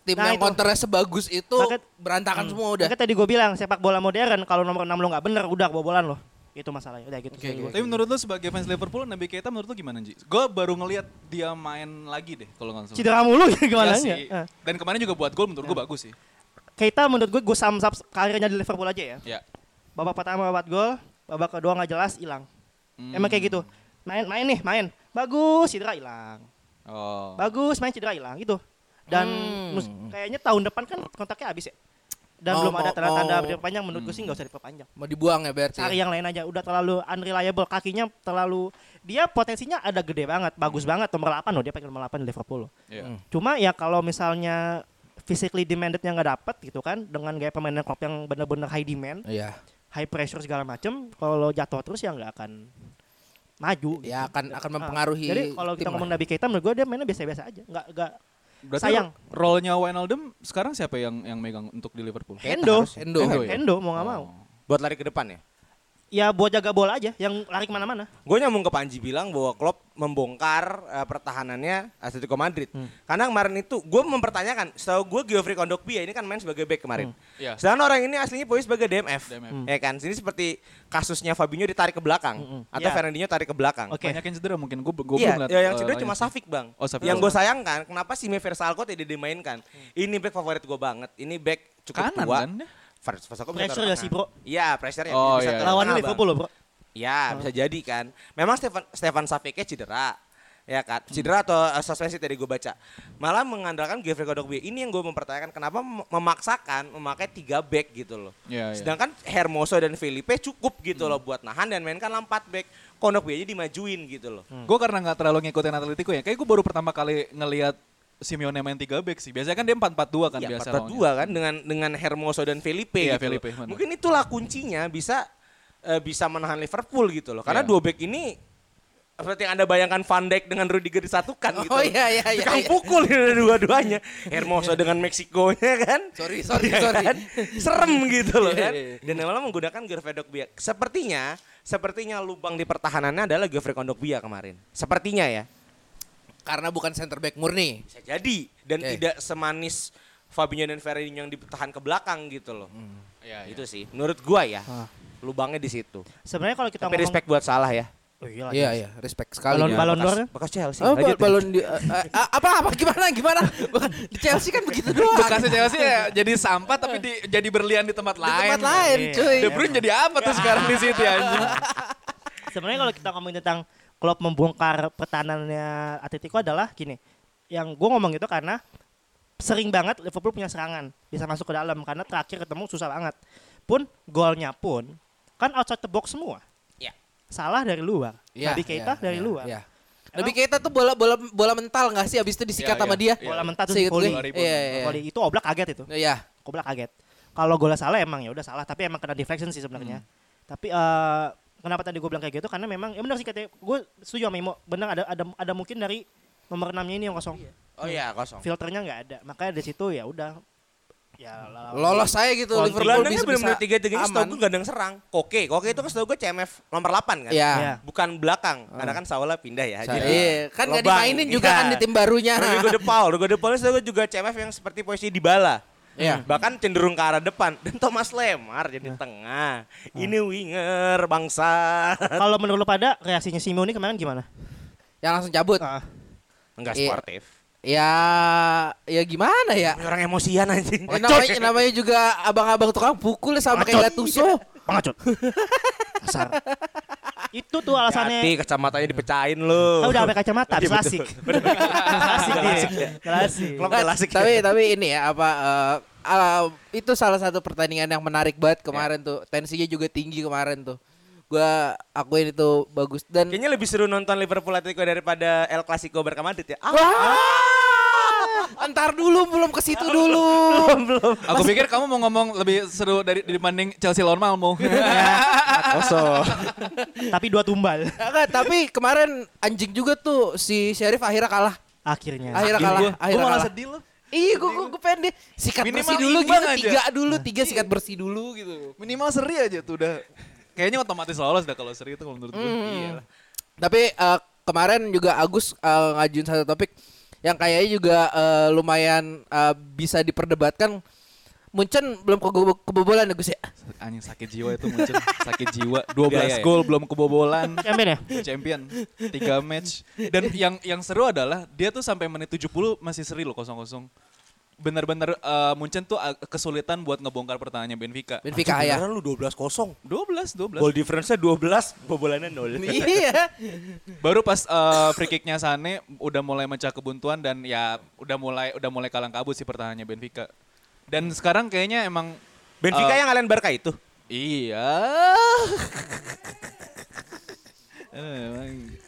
tim Nah, yang itu. counternya sebagus itu Maka- berantakan Hmm. semua udah. Makanya tadi gue bilang sepak bola modern kalau nomor 6 lo nggak bener udah kebobolan lo. Itu masalahnya. Udah gitu. Oke. gua- Tapi menurut lu sebagai fans Liverpool, Nabi Keita menurut lu gimana Ji? Gue baru ngelihat dia main lagi deh kalau nggak salah. Cedera mulu <laughs> ya gimana ya? sih. Dan kemarin juga buat gol menurut gue bagus sih. Keita menurut gue gue sum up karirnya di Liverpool aja ya. Ya. Babak pertama buat gol, babak kedua nggak jelas hilang. Hmm. Emang kayak gitu. Main main nih, main. Bagus, cedera hilang. Oh. Bagus, main cedera hilang gitu. Dan Hmm. kayaknya tahun depan kan kontraknya habis ya. Dan Mau- belum ada mau- tanda-tanda mau- diperpanjang menurut gue sih nggak usah diperpanjang. Mau dibuang ya berarti. Cari ya? yang lain aja, udah terlalu unreliable kakinya terlalu dia potensinya ada gede banget, bagus banget nomor 8 loh, dia pakai nomor 8 di Liverpool loh. Iya. Hmm. Cuma ya kalau misalnya physically demandednya nggak dapet gitu kan dengan gaya permainan Klopp yang bener-bener high demand, Iya. high pressure segala macem, kalau jatuh terus ya nggak akan maju. gitu. Ya akan akan Ah, mempengaruhi. Jadi kalau kita ngomong. Nabi Keita menurut gue dia mainnya biasa-biasa aja, nggak nggak Berarti Sayang. role-nya Wijnaldum sekarang siapa yang yang megang untuk di Liverpool? Endo, Endo. Endo ya? Endo mau nggak mau. Oh. Buat lari ke depan ya. Ya buat jaga bola aja, yang lari ke mana-mana. Gue nyambung ke Panji bilang bahwa Klopp membongkar eh, pertahanannya Atletico Madrid. Hmm. Karena kemarin itu gue mempertanyakan, setahu gue Geoffrey Kondogbia ini kan main sebagai back kemarin. Iya. Sedangkan orang ini aslinya posisi sebagai DMF. DMF. Hmm. Ya kan, sini seperti kasusnya Fabinho ditarik ke belakang Mm-mm. atau Iya. Fernandinho tarik ke belakang. Oke. Banyak yang cedera mungkin gue gue belum lihat. ya, yang cedera lainnya cuma. Safik bang. Oh, Safik. Yang gue sayangkan, kenapa si Mever Salko tidak dimainkan? Ini back favorit gue banget. Ini back cukup Kanan tua. kan? Far- Salko bisa Pressure ya sih, bro. Iya, pressure ya. Oh, bisa iya, taruh iya. Lawannya Liverpool loh, bro. Ya, bisa jadi kan. Memang Stefan Stefan Saviknya cedera. Ya kan, cedera atau uh, suspensi tadi gue baca. Malah mengandalkan Geoffrey Kondogbia. Ini yang gue mempertanyakan kenapa mem- memaksakan memakai tiga back gitu loh. Iya, iya. Sedangkan Hermoso dan Felipe cukup gitu loh buat nahan dan mainkan empat back. Kondogbia aja dimajuin gitu loh. Gue karena nggak terlalu ngikutin Atletico ya. Kayak gue baru pertama kali ngelihat Simeone main 3 back sih. Biasanya kan dia 4-4-2 kan Iya, biasa. 4-4-2 kan dengan dengan Hermoso dan Felipe Iya, gitu. Felipe, benar. Mungkin itulah kuncinya bisa eh, bisa menahan Liverpool gitu loh. Karena Iya. dua back ini seperti yang Anda bayangkan Van Dijk dengan Rudiger disatukan gitu. Oh iya iya iya. Tukang iya. pukul ini dua-duanya. Hermoso dengan Meksikonya kan. Sorry sorry Iya sorry. kan? Serem gitu loh Iya, kan. iya, iya. Dan malah menggunakan Geoffrey Kondogbia. Sepertinya sepertinya lubang di pertahanannya adalah Geoffrey Kondogbia kemarin. Sepertinya ya. Karena bukan center back murni. Bisa jadi dan Oke. tidak semanis Fabinho dan Fernandinho yang ditahan ke belakang gitu loh. Iya, Itu sih menurut gua ya. Ah. Lubangnya di situ. Sebenarnya kalau kita Tapi ngomong respect buat salah ya. Oh, iya, Iya iya, respect sekali. Balon ya. balon Bekas- d'Or. Bekas Chelsea. Oh, Lanjut. ba- balon di eh, eh, apa apa gimana gimana? Bukan di Chelsea kan begitu doang. Bekasnya Chelsea ya jadi sampah tapi di, jadi berlian di tempat di lain. tempat lain, Iya. cuy. De Bruyne jadi apa tuh sekarang di City anjing? Sebenarnya kalau kita ngomongin tentang Klopp membongkar pertahanannya Atletico adalah gini. Yang gue ngomong gitu karena sering banget Liverpool punya serangan bisa masuk ke dalam karena terakhir ketemu susah banget. Pun golnya pun kan outside the box semua. Iya. Salah dari luar. Iya, Nabi Keita iya, dari iya, luar. iya. Nabi Keita tuh bola bola bola mental nggak sih abis itu disikat Iya, sama iya. dia? Iya. Bola mentah tuh volley. Iya iya. Itu oblak kaget itu. Iya. Oblak kaget. Kalau golnya salah emang ya udah salah tapi emang kena deflection sih sebenarnya. Tapi eh kenapa tadi gue bilang kayak gitu karena memang ya benar sih katanya gue setuju sama Imo. Benar ada ada ada mungkin dari nomor 6-nya ini yang kosong. Oh iya kosong. Filternya nggak ada. Makanya dari situ ya udah ya Lolos saya gitu Oh, Liverpool Gelandangnya bisa benar-benar tiga-tiganya setahu aman. gue gandeng serang. Koke, Koke itu kan setahu gue CMF nomor 8 kan? Iya. Iya. Bukan belakang, karena kan Saula pindah ya. Jadi Iya, kan nggak dimainin juga Iya. kan di tim barunya. Rodrigo De Paul, Rodrigo De Paul setahu gue juga CMF yang seperti posisi di bala. Iya. Bahkan cenderung ke arah depan. Dan Thomas Lemar jadi tengah. Ini winger bangsa. <laughs> Kalau menurut lu pada reaksinya Simeone kemarin gimana? Yang langsung cabut. Ah, Enggak Iya. sportif. Ya ya gimana ya? Ini Orang emosian anjing. Ya, namanya, namanya juga abang-abang tukang pukul ya sama kayak Gattuso. pengacut. <laughs> Asar. Itu tuh alasannya. Hati kacamatanya dipecahin lu. Tahu udah pakai kacamata, klasik. Klasik dia. Klasik. Klub Nggak, klasik. tapi tapi ini ya apa eh, ah, itu salah satu pertandingan yang menarik banget kemarin tuh. Tensinya juga tinggi kemarin tuh. Gua akuin itu bagus dan Kayaknya lebih seru nonton Liverpool Atletico daripada El Clasico Barca Madrid ya. Ah, Wah! Antar dulu belum ke situ <laughs> dulu. Aku pikir kamu mau ngomong lebih seru dari dibanding Chelsea lawan Malmo. <laughs> kosong. <laughs> Tapi dua tumbal Enggak, tapi kemarin anjing juga tuh si Sheriff akhirnya kalah. akhirnya. Akhirnya kalah, Gue akhirnya malah kalah. sedih loh. Iya, gue gue, gue pengen deh sikat Minimal bersih dulu gitu, aja. tiga dulu, tiga sikat bersih dulu gitu. Minimal seri aja tuh udah. Kayaknya otomatis lolos dah kalau seri itu kalau menurut gue. Hmm. Iya. Tapi eh, kemarin juga Agus eh, ngajuin satu topik yang kayaknya juga eh, lumayan eh, bisa diperdebatkan. Munchen belum kebobolan ya Gus ya. Anjing sakit jiwa itu muncul. sakit jiwa. 12 Biaya ya? gol belum kebobolan. Champion ya? Champion. 3 match. Dan yang yang seru adalah dia tuh sampai menit 70 masih seri loh kosong-kosong. Bener-bener eh, Munchen tuh kesulitan buat ngebongkar pertahanannya Benfica. Benfica ya. Beneran lu 12 kosong. 12, 12. Goal difference-nya 12, bobolannya 0. <laughs> iya. Baru pas eh, free kicknya Sane udah mulai mecah kebuntuan dan ya udah mulai udah mulai kalang kabut sih pertahanannya Benfica. Dan sekarang kayaknya emang Benfica Eh, yang kalian Barca itu. Iya. <laughs> Eh, emang.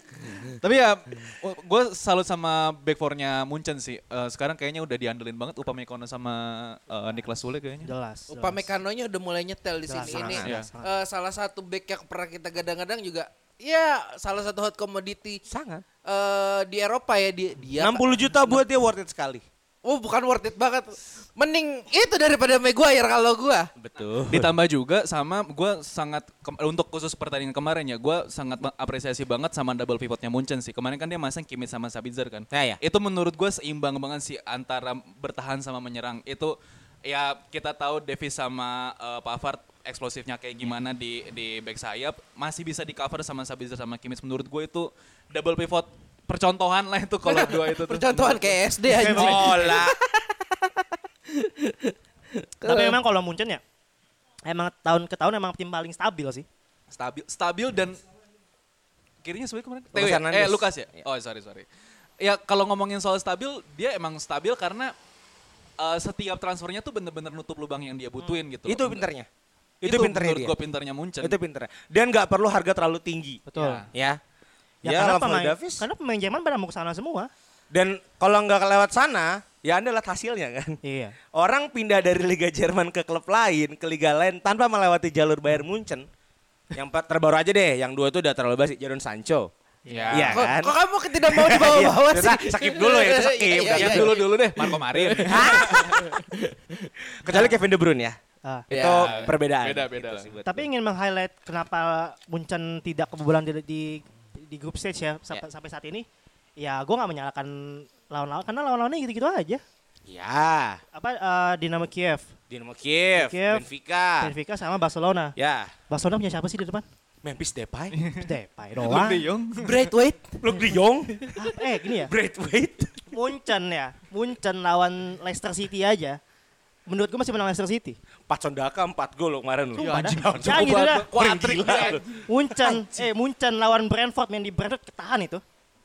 Tapi ya, gue salut sama back four-nya Munchen sih. Eh, sekarang kayaknya udah diandelin banget Upamecano sama eh, Niklas Sule kayaknya. Jelas. jelas. Upamecano-nya udah mulai nyetel di Jelas, sini sangat, ini. sangat. eh, salah satu back yang pernah kita gadang-gadang juga ya salah satu hot commodity Sangat. eh di Eropa ya dia dia 60 juta buat dia worth it sekali. Oh bukan worth it banget. Mending itu daripada Maguire kalau gua. Betul. Ditambah juga sama gue sangat untuk khusus pertandingan kemarin ya gue sangat apresiasi banget sama double pivotnya Munchen sih. Kemarin kan dia masang Kimmich sama Sabitzer kan. Ya, ya. Itu menurut gue seimbang banget sih antara bertahan sama menyerang. Itu ya kita tahu Davis sama eh, Pavard eksplosifnya kayak gimana di di back sayap masih bisa di cover sama Sabitzer sama Kimmich. Menurut gue itu double pivot percontohan lah itu kalau dua itu tuh. Percontohan kayak SD aja. Bola. Tapi memang kalau Munchen ya, emang tahun ke tahun emang tim paling stabil sih. stabil stabil dan kirinya sebenarnya kemarin ya? Hernandez. eh Lukas ya Iya. oh sorry sorry ya kalau ngomongin soal stabil dia emang stabil karena eh, setiap transfernya tuh bener-bener nutup lubang yang dia butuhin gitu Itu loh. pinternya. itu, Itu pinternya menurut dia. gue pinternya Munchen Itu pinternya. Dan nggak perlu harga terlalu tinggi. Betul. Ya. Ya, Ya, karena Rafael pemain, Davis. karena pemain Jerman pada mau ke sana semua. Dan kalau nggak lewat sana, ya Anda lihat hasilnya kan. Iya. Orang pindah dari Liga Jerman ke klub lain, ke liga lain tanpa melewati jalur Bayern Munchen. Yang empat terbaru aja deh, yang dua itu udah terlalu basi, Jadon Sancho. ya, Iya Kok, kan? kok kamu tidak mau dibawa-bawa <laughs> Iya, sih? skip dulu ya. Iya, iya, yang iya. dulu dulu deh Marco Marin <laughs> Kecuali Kevin De Bruyne ya. Ah. Ya. Itu perbedaan. beda beda lah. Gitu sih Tapi ingin meng-highlight kenapa Munchen tidak kebobolan di, di di grup stage ya sampai, sampai saat ini. Ya gue nggak menyalahkan lawan-lawan karena lawan-lawannya gitu-gitu aja. Ya, Apa eh, Dinamo Kiev, Dinamo Kiev, Kiev. Benfica. Benfica sama Barcelona. Ya, Barcelona punya siapa sih di depan? Memphis Depay, <laughs> Depay Luke doang. de Jong Braithwaite. Luke De Jong, Apa- eh gini ya, Braithwaite. Munchen ya, Munchen lawan Leicester City aja. Menurut gue masih menang Leicester City. Pacon Daka 4 gol loh kemarin loh. Sumpah dah. Cukup Ya gitu dah. kuatrik dia Munchen, eh Munchen lawan Brentford main di Brentford ketahan itu.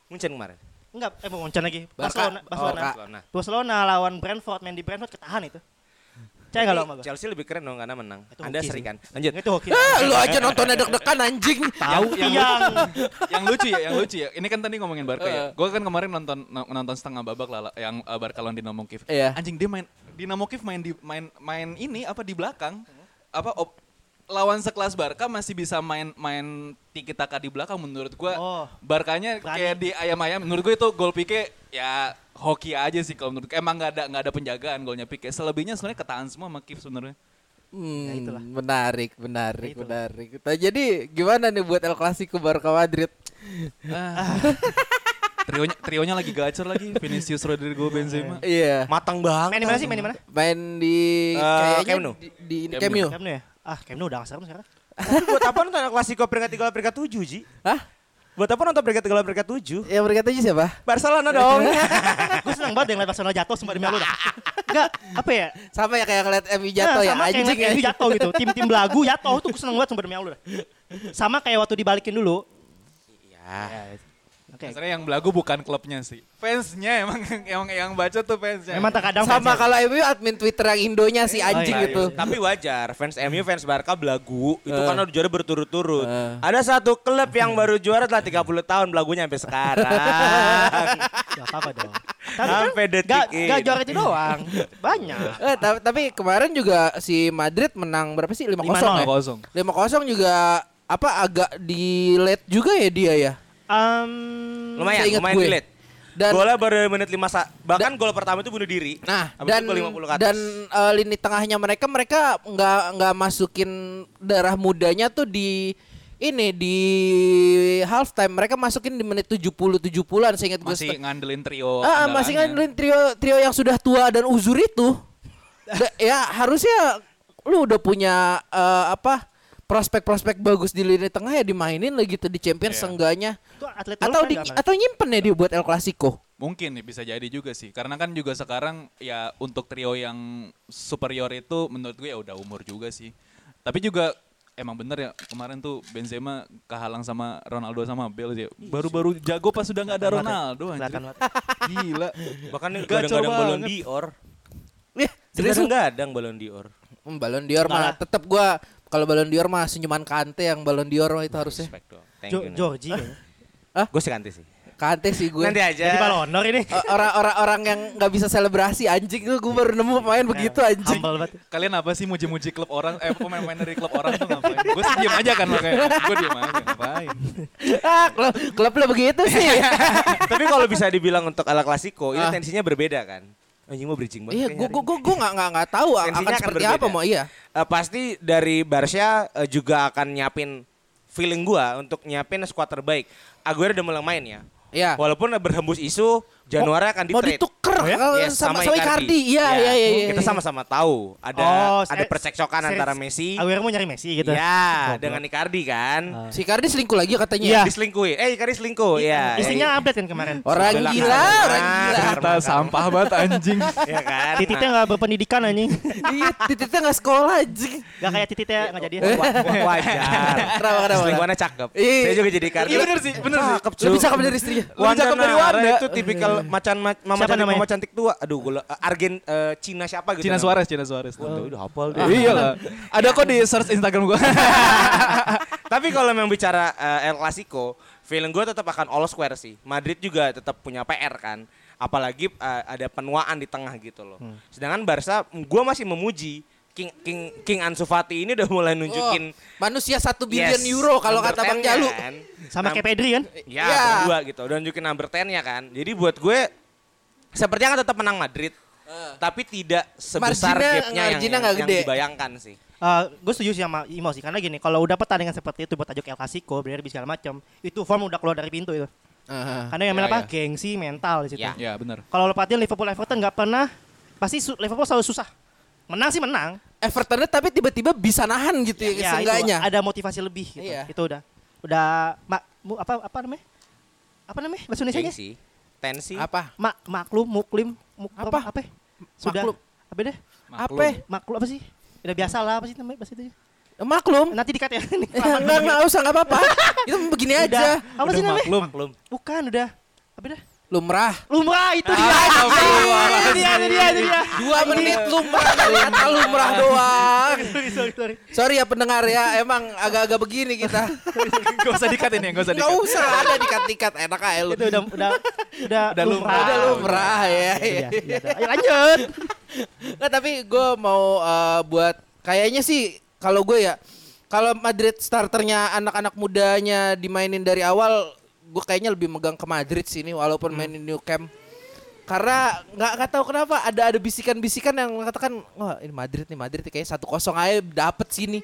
Munchen kemarin. Enggak, eh Munchen lagi. Barca. Barcelona, Oh, Barcelona. Barcelona. Barcelona lawan Brentford main di Brentford ketahan itu. Percaya nggak lo sama gue? Chelsea lebih keren dong karena menang. Itu Anda hoki seri sih. kan? Lanjut. Itu hoki. Ah, lu aja nontonnya deg-degan anjing. <laughs> Tahu yang, yang yang lucu ya, yang lucu ya. Ini kan tadi ngomongin Barca ya. Gue kan kemarin nonton no- nonton setengah babak lah yang uh, Barca lawan Dinamo Kiev. Iya. Anjing dia main Dinamo Kiev main di main main ini apa di belakang. Apa op- lawan sekelas Barca masih bisa main main tiki taka di belakang menurut gua. Oh. Barkanya kayak di ayam-ayam. Menurut gue itu gol Pique ya hoki aja sih kalau menurut. Emang nggak ada nggak ada penjagaan golnya Pique. Selebihnya sebenarnya ketahan semua sama Kiev sebenarnya. Hmm, itulah. menarik, menarik, Ya, itulah. menarik. Nah, jadi gimana nih buat El Clasico Barca Madrid? Ah. <laughs> trionya trionya lagi gacor lagi Vinicius Rodrigo Benzema. Iya. Matang banget. main di mana sih? Main di mana? Main di Eh, kayaknya Camp Nou. di, di Camp Camp Nou. Camp Nou ya? Ah, Camp Nou udah nggak serem sekarang. Tapi buat apa nonton El Clasico peringkat 3 peringkat 7, Ji? Hah? Buat apa nonton peringkat 3 peringkat 7? Yang berkata aja siapa? Barcelona dong. <laughs> gue seneng banget yang liat Barcelona jatuh sumpah demi Allah dah. Enggak, apa ya? Sama ya kayak ngeliat MU jatuh Nah, ya sama kayak anjing ngeliat ya. MU jatuh gitu. Tim-tim belagu jatuh tuh gue seneng banget sumpah demi Allah dah. Sama kayak waktu dibalikin dulu. Ya. Oke. Sebenarnya yang belagu bukan klubnya sih. Fansnya emang <laughs> emang yang baca tuh fansnya. Memang terkadang Sama fans- kalau MU admin Twitter yang Indonya si anjing iya, gitu. Tapi wajar, fans MU, fans Barca belagu itu karena udah juara berturut-turut. Eh. Ada satu klub yang baru juara telah 30 tahun belagunya sampai sekarang. <laughs> Gak apa-apa dong. Tapi kan detik gak, gak juara itu doang. Banyak. Eh, tapi, tapi kemarin juga si Madrid menang berapa sih? 5-0 ya? 5-0. 5-0 juga apa agak di late juga ya dia ya. Um, lumayan, lumayan gue. relate. Dan Golnya baru dari menit 5 sa- bahkan gol pertama itu bunuh diri. Nah, Habis dan itu gol 50 ke atas. dan eh, lini tengahnya mereka mereka nggak nggak masukin darah mudanya tuh di ini di halftime mereka masukin di menit 70 70-an seingat gue. Masih ngandelin trio. Ah, ah, masih ngandelin trio trio yang sudah tua dan uzur itu. <laughs> Da- ya harusnya lu udah punya eh, apa prospek-prospek bagus di lini tengah ya dimainin lah gitu di Champions seenggaknya. Itu atlet Atau di, kan atau nyimpen ya dia buat El Clasico. Mungkin nih, bisa jadi juga sih. Karena kan juga sekarang ya untuk trio yang superior itu menurut gue ya udah umur juga sih. Tapi juga emang bener ya kemarin tuh Benzema kehalang sama Ronaldo sama Bale sih. Baru-baru jago pas sudah nggak ada Ronaldo anjir. <laughs> Gila. Bahkan Gacor kadang-kadang balon banget. dior. Ya, serius lu? Kadang-kadang balon dior. Hmm, Ballon d'Or mah Malah. tetap gua kalau Ballon d'Or mah senyuman Kante yang Ballon d'Or mah itu harusnya. Jo-. Georgie. <laughs> kayaknya. Gue sih kanti sih. Kante sih gue. Nanti aja. Jadi Ballon d'Or ini. Orang-orang orang yang nggak bisa selebrasi anjing tuh gue baru nemu pemain begitu anjing. Humble banget. Kalian apa sih muji-muji klub orang eh pemain-pemain dari klub orang tuh ngapain? Gue sih diem aja kan makanya. Gue diem aja ngapain. <laughs> ah, klub klub lo begitu sih. <laughs> Tapi kalau bisa dibilang untuk ala klasiko, ini Ah. tensinya berbeda kan. Anjing mau bridging banget. iya, gue gue ini. gue nggak nggak nggak tahu akan akan seperti berbeda. apa mau iya. Eh, pasti dari Barca eh, juga akan nyiapin feeling gua untuk nyiapin skuad terbaik. Aguero udah mulai main ya. Iya. Walaupun berhembus isu Januari akan di Mau dituker Oh ya? kalau Yes, sama, sama Icardi. Iya iya iya. iya, Kita iya. sama-sama tahu ada Oh, ada eh, percekcokan seri- antara Messi. Aguero mau nyari Messi gitu. Ya, Goblok. dengan Icardi kan. Si Icardi selingkuh lagi katanya. Iya. Diselingkuhi. Eh, Icardi selingkuh. Iya. Istrinya update kan kemarin. Orang gila, orang gila. Karma. sampah banget anjing. <laughs> Iya kan? Tititnya nggak berpendidikan anjing. <laughs> Iya, titiknya nggak sekolah anjing. Gak kayak tititnya nggak jadi. Wa- wa- <laughs> wajar. Kenapa kenapa? Selingkuhannya cakep. Iya. Saya juga jadi Icardi. Iya bener sih, bener sih. Cakep, Lebih cakep dari istrinya. Lebih cakep dari Wanda. itu tipikal macan ma- mama Siapa cantik namanya? mama cantik tua. Aduh, gue Argen eh, Cina siapa gitu. Cina. Suarez, Cina Suarez. Waduh, udah hafal deh. Iya lah. <laughs> Ada kok di search Instagram gua. <laughs> Tapi kalau memang bicara eh, El Clasico, feeling gue tetap akan all square sih. Madrid juga tetap punya PR kan. Apalagi eh, ada penuaan di tengah gitu loh. Hmm. Sedangkan Barca, gue masih memuji King King King Ansu Fati ini udah mulai nunjukin Oh, manusia satu billion yes, euro kalau kata Bang 10-nya Jalu. kan. Sama kayak Pedri kan. Ya, Ya. berdua gitu. Udah nunjukin number 10-nya kan. Jadi buat gue sepertinya akan tetap menang Madrid. Tapi tidak sebesar gapnya yang, yang, nggak yang gede. dibayangkan sih. gue setuju sih sama Imo sih karena gini kalau udah pertandingan seperti itu buat tajuk El Clasico derby segala macam itu form udah keluar dari pintu itu Ah. karena yang main Ya, apa ya. gengsi mental di situ Ya. Ya bener. kalau lo perhatiin Liverpool Everton nggak pernah pasti su- Liverpool selalu susah menang sih menang Evertonnya tapi tiba-tiba bisa nahan gitu ya, Ya, seenggaknya. itu ada motivasi lebih gitu. Iya. itu udah udah mak mu- apa apa namanya apa namanya bahasa Indonesia Gengsi, tensi. Apa? mak maklum muklim muk, Apa? apa sudah Maklum. apa deh Apa? maklum apa sih udah biasa lah apa sih namanya bahasa itu Maklum. nanti dikat ya <laughs> ini Ya, enggak, enggak usah, enggak apa-apa. <laughs> Itu begini udah aja. apa sih namanya Maklum. Maklum. bukan udah apa dah Lumrah. lumrah itu dia itu dia itu dia itu dia Dua menit lumrah dari kata lumrah doang. <laughs> sorry sorry sorry Sorry ya pendengar ya, emang agak-agak begini kita. <laughs> Gak usah dikat ini, gak usah dikat. usah ada dikat-dikat enak aja lu. itu udah udah udah Udah lumrah. Udah lumrah ya. Iya, iya, udah. ayo lanjut <laughs> Nggak, tapi gue mau eh, buat kayaknya sih kalau gue ya kalau Madrid starternya anak-anak mudanya dimainin dari awal gue kayaknya lebih megang ke Madrid sih ini walaupun Hmm. mainin New Camp karena nggak nggak tahu kenapa ada ada bisikan-bisikan yang mengatakan wah ini Madrid nih Madrid nih, kayaknya satu kosong aja dapet sini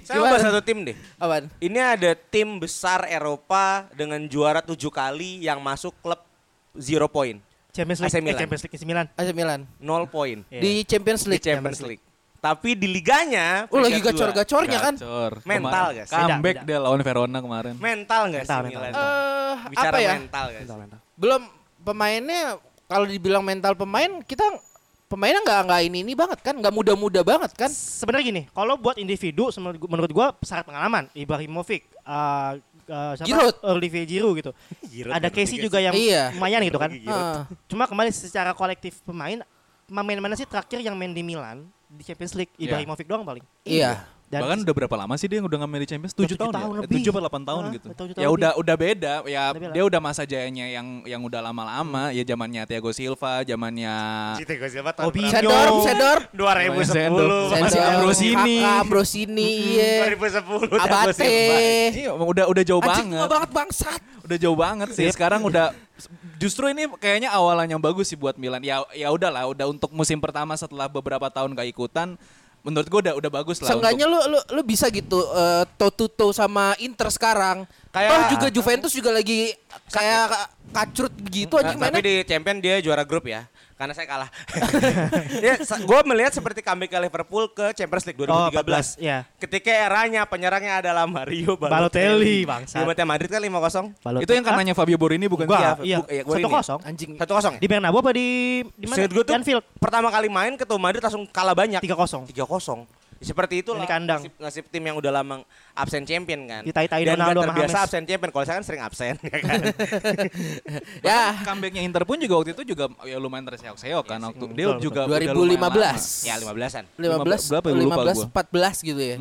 Saya Gimana? mau bahas satu tim deh. Apaan? Ini ada tim besar Eropa dengan juara tujuh kali yang masuk klub zero point, Champions League AC Milan. eh, Champions League AC Milan AC Milan nol point Iya. di Champions di League. Champions League. Tapi di liganya Oh lagi gacor-gacornya kan? Gacor. Mental, Kemarin. guys. Comeback dia lawan Verona kemarin. Mental nggak sih Mental, Milan? mental. Eh Bicara apa ya? mental guys. belum pemainnya kalau dibilang mental pemain kita pemainnya nggak nggak ini ini banget kan nggak muda-muda banget kan sebenarnya gini kalau buat individu menurut gua, syarat pengalaman Ibrahimovic uh, uh, siapa? Giroud. Olivier Giroud gitu <laughs> Giroud ada Casey juga yang Iya. lumayan gitu kan Ah. cuma kembali secara kolektif pemain pemain mana sih terakhir yang main di Milan di Champions League Iya. Ibrahimovic doang paling iya Dan Bahkan udah berapa lama sih dia yang udah ngambil di Champions? Udah 7 tujuh tahun, tahun ya? Lebih. 7 atau 8 tahun Ah, gitu. tahun Ya lebih. udah udah beda. Ya beda. dia udah masa jayanya yang yang udah lama-lama. Ya zamannya Thiago Silva, zamannya Cite gue siapa Robinho. Sedor Sedor 2010 Masih Ambrosini. Ambrosini iya 2010 Abate Iya, udah udah jauh Anjing banget. banget bangsat Udah jauh banget sih. Sekarang udah justru ini kayaknya awalan yang bagus sih buat Milan. Ya ya udahlah, udah untuk musim pertama setelah beberapa tahun gak ikutan menurut gue udah udah bagus lah. Seenggaknya untuk- lu, lu lu bisa gitu uh, toe to toe sama Inter sekarang. Kayak- Toh juga Juventus juga lagi kayak ka- kacrut begitu Nah, anjing mainnya. tapi di champion dia juara grup ya. Karena saya kalah. <laughs> ya, gue melihat seperti comeback Liverpool ke Champions League 2013. Oh, 14, ya. Ketika eranya penyerangnya adalah Mario Balotelli, Balotelli. bangsat. Di Madrid kan 5-0. Balot- itu yang Hah? kanannya Fabio Borini bukan Gua, dia. iya. bu- iya, gua Satu ini. kosong. Anjing. 1-0 ya? Di Bernabeu apa di di mana? Gue tuh Anfield. pertama kali main ketemu Madrid langsung kalah banyak. 3-0. 3-0. Seperti itu Di kandang. nasib, nasib tim yang udah lama absen champion kan. Ditai-tai Dan Ronaldo terbiasa James. absen champion. Kalau saya kan sering absen <laughs> ya kan. <laughs> Ya, Comebacknya Inter pun juga waktu itu juga ya lumayan terseok-seok kan waktu sih, dia betul, juga betul. udah lumayan 2015. ya 15-an. 15 berapa ya, lupa 15 gua. 14 gitu ya.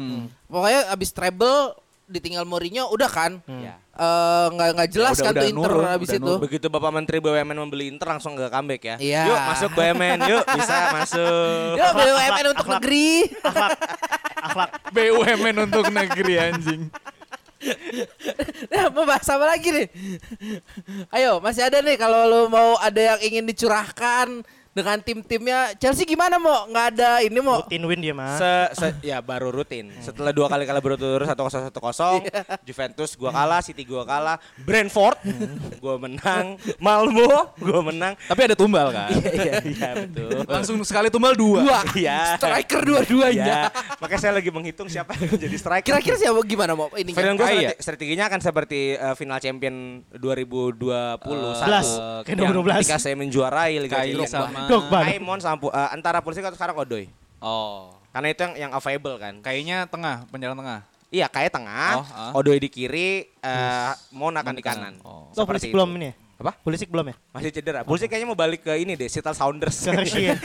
Pokoknya abis treble ditinggal Mourinho udah kan. Ya. Eh, nggak nggak jelas udah- kan tuh udah Inter nurun, abis udah itu. nurun. Begitu Bapak Menteri BUMN membeli Inter langsung ke comeback ya. Iya. Yuk masuk BUMN, yuk bisa masuk. Ya BUMN untuk negeri. Akhlak. BUMN untuk negeri anjing. Nah, mau bahas apa lagi nih? Ayo, masih ada nih kalau lu mau ada yang ingin dicurahkan dengan tim-timnya Chelsea gimana mau nggak ada ini mau Rutin win dia mah. Se, se- ya baru rutin. Setelah dua kali kalah berturut-turut satu kosong satu kosong, <laughs> Juventus gua kalah, City gua kalah, Brentford gua menang, Malmo gua menang. Tapi ada tumbal kan. <laughs> Iya iya betul. Langsung sekali tumbal dua. dua Iya. striker dua-duanya. Iya. Makanya saya lagi menghitung siapa yang menjadi striker. Kira-kira siapa gimana mau ini? Final gue Kaya. strateginya akan seperti eh, final champion 2020 Belas. satu. Kayak Yang 2012. Ketika saya menjuarai Liga Champions. sama Drogba. Kaimon sama Pu- eh, antara Pulisic atau sekarang Odoi. Oh. Karena itu yang yang available kan. Kayaknya tengah, penyerang tengah. Iya, kayak tengah, Oh, ah. Odoi di kiri, eh Mon akan di kanan. Oh. Oh, Seperti Pulisic belum ini ya? Apa? Pulisic belum ya? Masih cedera. Pulisic kayaknya mau balik ke ini deh, Seattle Sounders. <laughs> Ke Hershey <laughs> ya?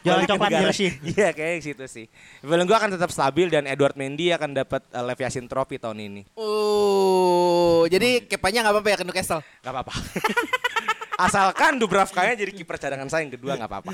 Jalan coklat. Hershey. <laughs> Iya, kayak situ sih. Film gue akan tetap stabil dan Edward Mendy akan dapat uh, Lev Yashin Trophy tahun ini. Oh, jadi kepanya nggak apa-apa ya ke Newcastle. Gak apa-apa. Asalkan Dubravkanya jadi kiper cadangan saya yang kedua nggak apa-apa.